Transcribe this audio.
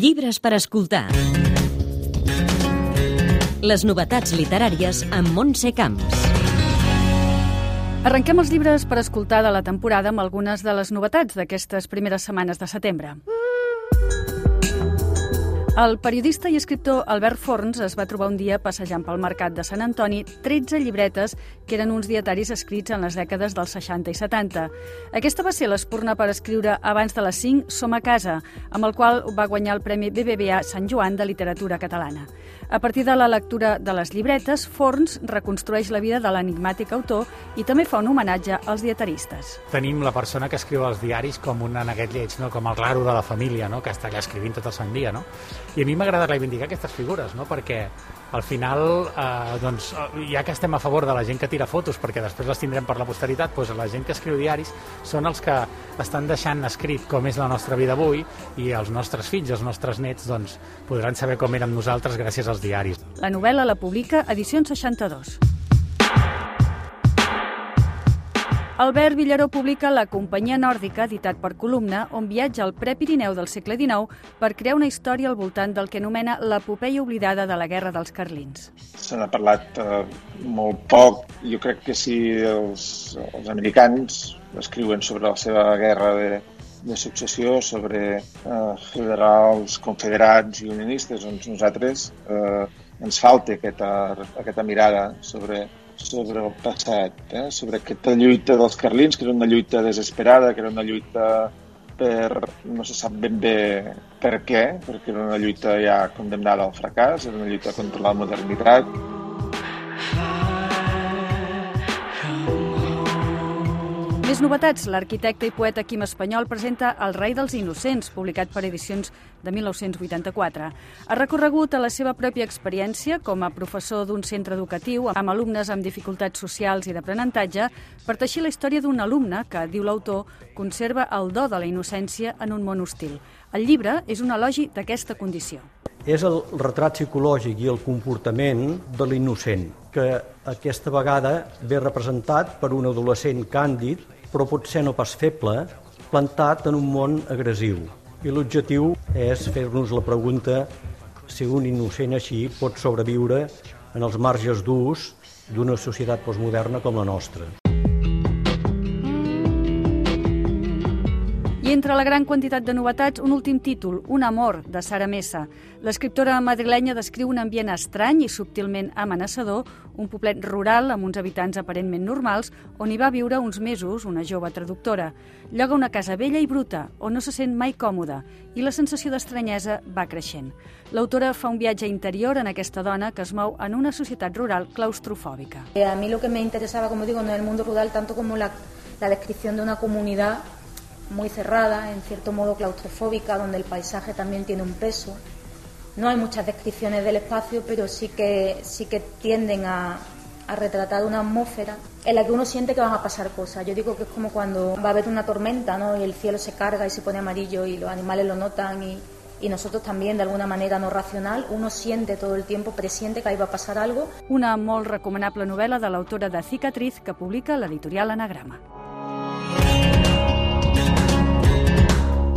Llibres per escoltar. Les novetats literàries amb Montse Camps. Arrenquem els llibres per escoltar de la temporada amb algunes de les novetats d'aquestes primeres setmanes de setembre. El periodista i escriptor Albert Forns es va trobar un dia passejant pel mercat de Sant Antoni 13 llibretes que eren uns dietaris escrits en les dècades dels 60 i 70. Aquesta va ser l'espurna per escriure abans de les 5 Som a casa, amb el qual va guanyar el Premi BBVA Sant Joan de Literatura Catalana. A partir de la lectura de les llibretes, Forns reconstrueix la vida de l'enigmàtic autor i també fa un homenatge als dietaristes. Tenim la persona que escriu els diaris com un neguet lleig, no? com el raro de la família, no? que està allà escrivint tot el sant dia. No? I a mi m'agrada reivindicar aquestes figures, no? perquè al final, eh, doncs, ja que estem a favor de la gent que tira fotos, perquè després les tindrem per la posteritat, doncs la gent que escriu diaris són els que estan deixant escrit com és la nostra vida avui i els nostres fills, els nostres nets, doncs, podran saber com érem nosaltres gràcies als diaris. La novel·la la publica Edicions 62. Albert Villaró publica La companyia nòrdica, editat per Columna, on viatja al prepirineu del segle XIX per crear una història al voltant del que anomena l'epopeia oblidada de la Guerra dels Carlins. Se n'ha parlat eh, molt poc. Jo crec que si els, els americans escriuen sobre la seva guerra de, de successió, sobre eh, federals, confederats i unionistes, doncs nosaltres eh, ens falta aquesta, aquesta mirada sobre sobre el passat, eh? sobre aquesta lluita dels carlins, que era una lluita desesperada, que era una lluita per... no se sap ben bé per què, perquè era una lluita ja condemnada al fracàs, era una lluita contra la modernitat, Més novetats. L'arquitecte i poeta Quim Espanyol presenta El rei dels innocents, publicat per edicions de 1984. Ha recorregut a la seva pròpia experiència com a professor d'un centre educatiu amb alumnes amb dificultats socials i d'aprenentatge per teixir la història d'un alumne que, diu l'autor, conserva el do de la innocència en un món hostil. El llibre és un elogi d'aquesta condició. És el retrat psicològic i el comportament de l'innocent, que aquesta vegada ve representat per un adolescent càndid però potser no pas feble, plantat en un món agressiu. I l'objectiu és fer-nos la pregunta si un innocent així pot sobreviure en els marges durs d'una societat postmoderna com la nostra. Entre la gran quantitat de novetats, un últim títol, Un amor, de Sara Messa. L'escriptora madrilenya descriu un ambient estrany i subtilment amenaçador, un poblet rural amb uns habitants aparentment normals, on hi va viure uns mesos una jove traductora. Lloga una casa vella i bruta, on no se sent mai còmoda, i la sensació d'estranyesa va creixent. L'autora fa un viatge interior en aquesta dona que es mou en una societat rural claustrofòbica. Eh, a mí lo que me interesaba, como digo, no el mundo rural tanto como la, la descripción de una comunidad muy cerrada, en cierto modo claustrofóbica, donde el paisaje también tiene un peso. No hay muchas descripciones del espacio, pero sí que, sí que tienden a, a retratar una atmósfera en la que uno siente que van a pasar cosas. Yo digo que es como cuando va a haber una tormenta ¿no? y el cielo se carga y se pone amarillo y los animales lo notan y, y nosotros también, de alguna manera no racional, uno siente todo el tiempo, presiente que ahí va a pasar algo. Una molt recomanable novel·la de l'autora de Cicatriz que publica l'editorial Anagrama.